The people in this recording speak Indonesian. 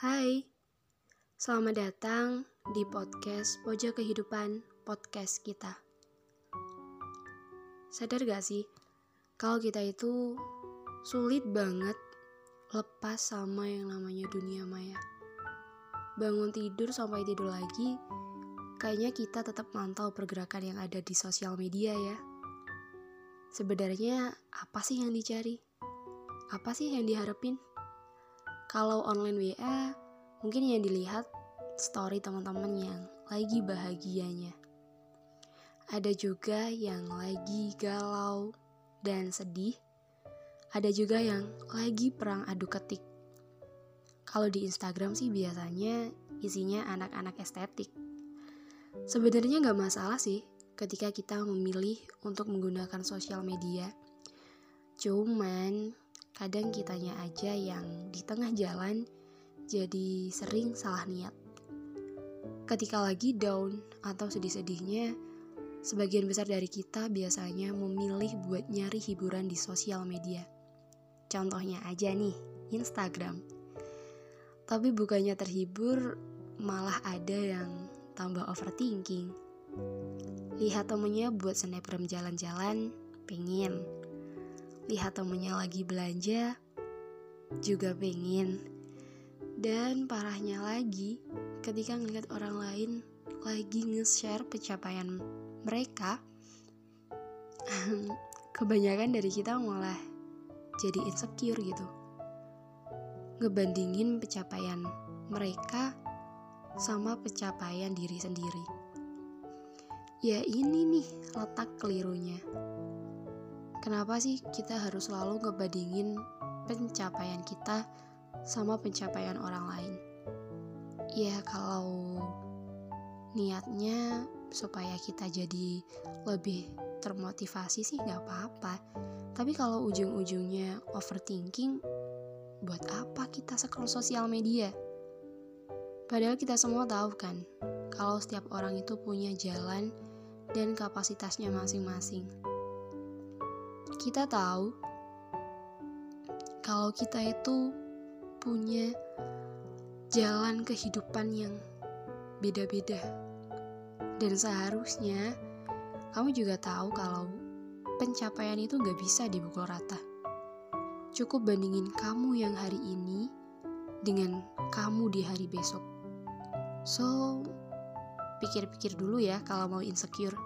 Hai, selamat datang di podcast Pojok Kehidupan Podcast kita. Sadar gak sih, kalau kita itu sulit banget lepas sama yang namanya dunia maya. Bangun tidur sampai tidur lagi, kayaknya kita tetap mantau pergerakan yang ada di sosial media ya. Sebenarnya apa sih yang dicari? Apa sih yang diharapin? Kalau online WA, mungkin yang dilihat story teman-teman yang lagi bahagianya. Ada juga yang lagi galau dan sedih. Ada juga yang lagi perang adu ketik. Kalau di Instagram sih biasanya isinya anak-anak estetik. Sebenarnya nggak masalah sih ketika kita memilih untuk menggunakan sosial media. Cuman kadang kitanya aja yang di tengah jalan jadi sering salah niat. Ketika lagi down atau sedih-sedihnya, sebagian besar dari kita biasanya memilih buat nyari hiburan di sosial media. Contohnya aja nih, Instagram. Tapi bukannya terhibur, malah ada yang tambah overthinking. Lihat temennya buat snapgram jalan-jalan, pengen lihat temennya lagi belanja, juga pengen. Dan parahnya lagi, ketika ngeliat orang lain lagi nge-share pencapaian mereka, kebanyakan dari kita malah jadi insecure gitu. Ngebandingin pencapaian mereka sama pencapaian diri sendiri. Ya ini nih letak kelirunya. Kenapa sih kita harus selalu ngebandingin pencapaian kita sama pencapaian orang lain? Ya kalau niatnya supaya kita jadi lebih termotivasi sih nggak apa-apa. Tapi kalau ujung-ujungnya overthinking, buat apa kita scroll sosial media? Padahal kita semua tahu kan, kalau setiap orang itu punya jalan dan kapasitasnya masing-masing kita tahu kalau kita itu punya jalan kehidupan yang beda-beda. Dan seharusnya kamu juga tahu kalau pencapaian itu gak bisa dibukul rata. Cukup bandingin kamu yang hari ini dengan kamu di hari besok. So, pikir-pikir dulu ya kalau mau insecure.